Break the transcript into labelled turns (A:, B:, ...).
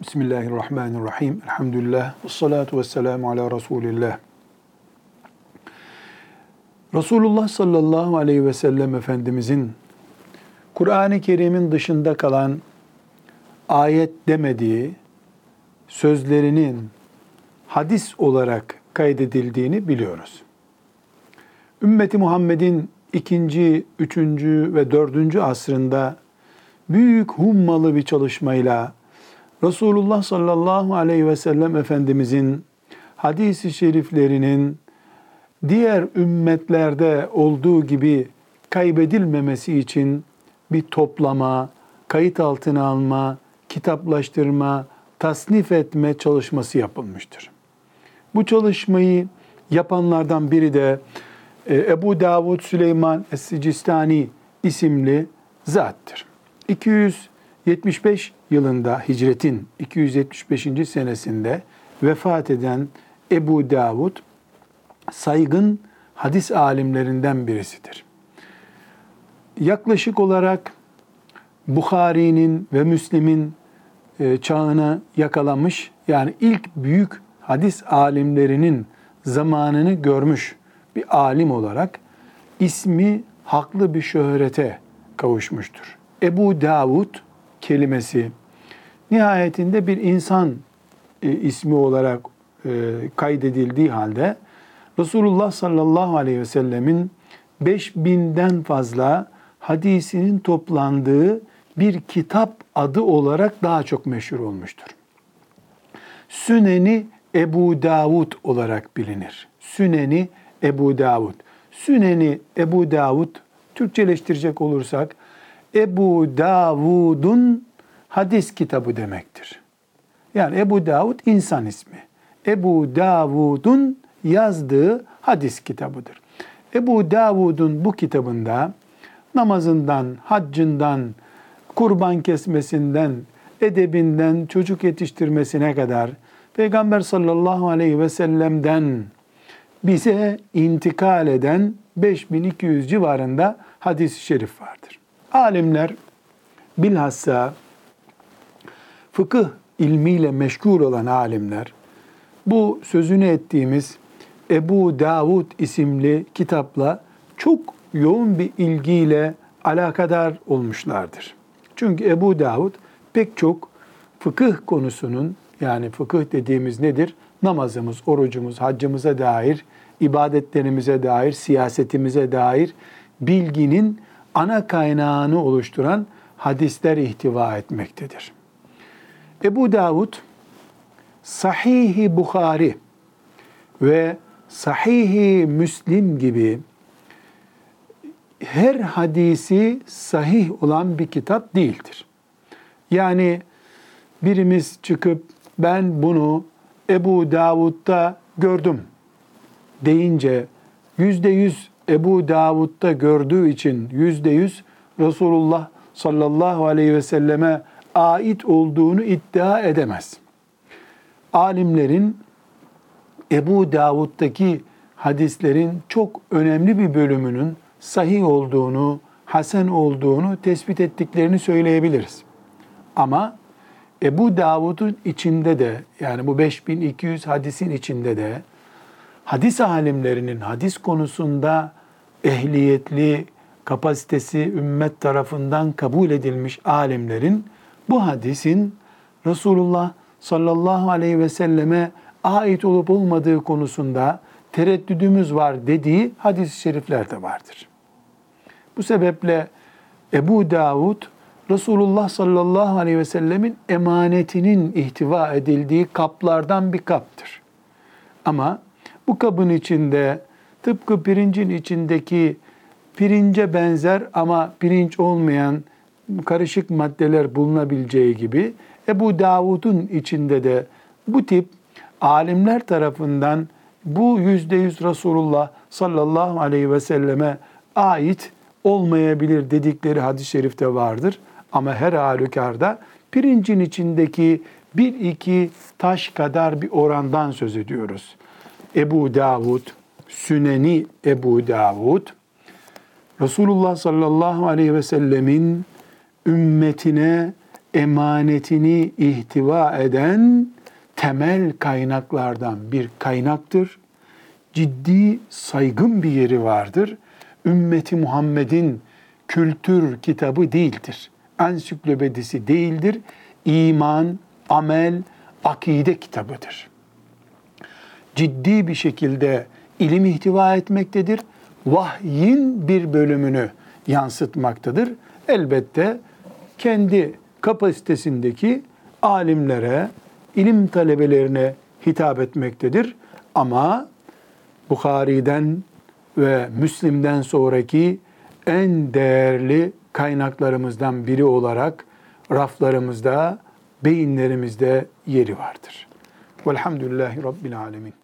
A: Bismillahirrahmanirrahim. Elhamdülillah. Ve salatu ve selamu ala Resulillah. Resulullah sallallahu aleyhi ve sellem Efendimizin Kur'an-ı Kerim'in dışında kalan ayet demediği sözlerinin hadis olarak kaydedildiğini biliyoruz. Ümmeti Muhammed'in ikinci, üçüncü ve dördüncü asrında büyük hummalı bir çalışmayla Resulullah sallallahu aleyhi ve sellem Efendimizin hadisi şeriflerinin diğer ümmetlerde olduğu gibi kaybedilmemesi için bir toplama, kayıt altına alma, kitaplaştırma, tasnif etme çalışması yapılmıştır. Bu çalışmayı yapanlardan biri de e, Ebu Davud Süleyman Es-Sicistani isimli zattır. 275 yılında hicretin 275. senesinde vefat eden Ebu Davud saygın hadis alimlerinden birisidir. Yaklaşık olarak Bukhari'nin ve Müslim'in e, çağını yakalamış yani ilk büyük hadis alimlerinin zamanını görmüş bir alim olarak ismi haklı bir şöhrete kavuşmuştur. Ebu Davud kelimesi nihayetinde bir insan e, ismi olarak e, kaydedildiği halde Resulullah sallallahu aleyhi ve sellemin 5000'den fazla hadisinin toplandığı bir kitap adı olarak daha çok meşhur olmuştur. Süneni Ebu Davud olarak bilinir. Süneni Ebu Davud. Süneni Ebu Davud Türkçeleştirecek olursak Ebu Davud'un hadis kitabı demektir. Yani Ebu Davud insan ismi. Ebu Davud'un yazdığı hadis kitabıdır. Ebu Davud'un bu kitabında namazından, haccından, kurban kesmesinden, edebinden, çocuk yetiştirmesine kadar Peygamber sallallahu aleyhi ve sellem'den bize intikal eden 5200 civarında hadis-i şerif vardır. Alimler bilhassa fıkıh ilmiyle meşgul olan alimler bu sözünü ettiğimiz Ebu Davud isimli kitapla çok yoğun bir ilgiyle alakadar olmuşlardır. Çünkü Ebu Davud pek çok fıkıh konusunun yani fıkıh dediğimiz nedir? Namazımız, orucumuz, haccımıza dair, ibadetlerimize dair, siyasetimize dair bilginin ana kaynağını oluşturan hadisler ihtiva etmektedir. Ebu Davud Sahih-i Bukhari ve Sahih-i Müslim gibi her hadisi sahih olan bir kitap değildir. Yani birimiz çıkıp ben bunu Ebu Davud'da gördüm deyince yüzde yüz Ebu Davud'da gördüğü için yüzde yüz Resulullah sallallahu aleyhi ve selleme ait olduğunu iddia edemez. Alimlerin Ebu Davud'daki hadislerin çok önemli bir bölümünün sahih olduğunu, hasen olduğunu tespit ettiklerini söyleyebiliriz. Ama Ebu Davud'un içinde de yani bu 5200 hadisin içinde de hadis alimlerinin hadis konusunda ehliyetli, kapasitesi ümmet tarafından kabul edilmiş alimlerin bu hadisin Resulullah sallallahu aleyhi ve selleme ait olup olmadığı konusunda tereddüdümüz var dediği hadis-i şerifler de vardır. Bu sebeple Ebu Davud Resulullah sallallahu aleyhi ve sellemin emanetinin ihtiva edildiği kaplardan bir kaptır. Ama bu kabın içinde tıpkı pirincin içindeki pirince benzer ama pirinç olmayan karışık maddeler bulunabileceği gibi Ebu Davud'un içinde de bu tip alimler tarafından bu yüzde yüz Resulullah sallallahu aleyhi ve selleme ait olmayabilir dedikleri hadis-i şerifte vardır. Ama her halükarda pirincin içindeki bir iki taş kadar bir orandan söz ediyoruz. Ebu Davud, Süneni Ebu Davud, Resulullah sallallahu aleyhi ve sellemin ümmetine emanetini ihtiva eden temel kaynaklardan bir kaynaktır. Ciddi saygın bir yeri vardır. Ümmeti Muhammed'in kültür kitabı değildir. Ansiklopedisi değildir. İman, amel, akide kitabıdır. Ciddi bir şekilde ilim ihtiva etmektedir. Vahyin bir bölümünü yansıtmaktadır. Elbette kendi kapasitesindeki alimlere, ilim talebelerine hitap etmektedir. Ama Bukhari'den ve Müslim'den sonraki en değerli kaynaklarımızdan biri olarak raflarımızda, beyinlerimizde yeri vardır. Velhamdülillahi Rabbil Alemin.